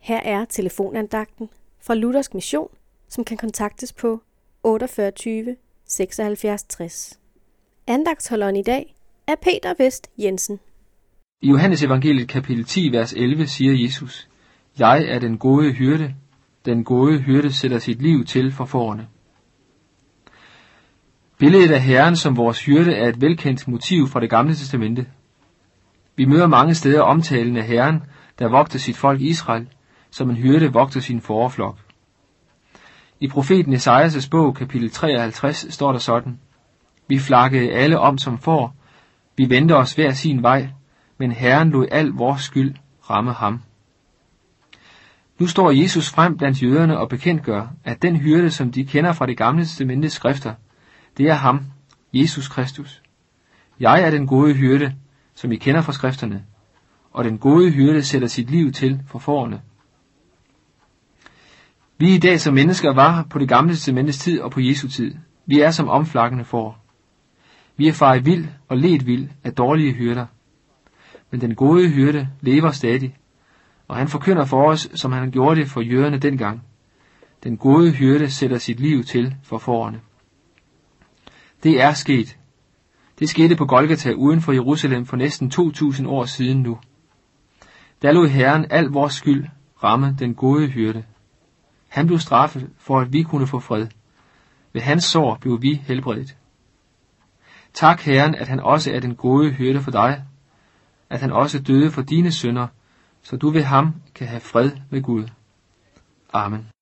Her er telefonandagten fra Luthersk Mission, som kan kontaktes på 48 76 60. Andagtholderen i dag er Peter Vest Jensen. I Johannes evangeliet kapitel 10, vers 11 siger Jesus, Jeg er den gode hyrde. Den gode hyrde sætter sit liv til for forerne. Billedet af Herren som vores hyrde er et velkendt motiv fra det gamle testamente. Vi møder mange steder omtalen af Herren, der vogter sit folk Israel, som en hyrde vogter sin forflok. I profeten Esajas' bog, kapitel 53, står der sådan, Vi flakkede alle om som får, vi vendte os hver sin vej, men Herren lod al vores skyld ramme ham. Nu står Jesus frem blandt jøderne og bekendtgør, at den hyrde, som de kender fra det gamle testamentets skrifter, det er ham, Jesus Kristus. Jeg er den gode hyrde, som I kender fra skrifterne, og den gode hyrde sætter sit liv til for forerne. Vi i dag som mennesker var på det gamle testamentets tid og på Jesu tid. Vi er som omflakkende får. Vi er faret vild og let vild af dårlige hyrder. Men den gode hyrde lever stadig, og han forkynder for os, som han gjorde det for jøderne dengang. Den gode hyrde sætter sit liv til for forerne. Det er sket. Det skete på Golgata uden for Jerusalem for næsten 2000 år siden nu. Der lod Herren al vores skyld ramme den gode hyrde. Han blev straffet for, at vi kunne få fred. Ved hans sår blev vi helbredt. Tak Herren, at han også er den gode hyrde for dig, at han også døde for dine sønder, så du ved ham kan have fred med Gud. Amen.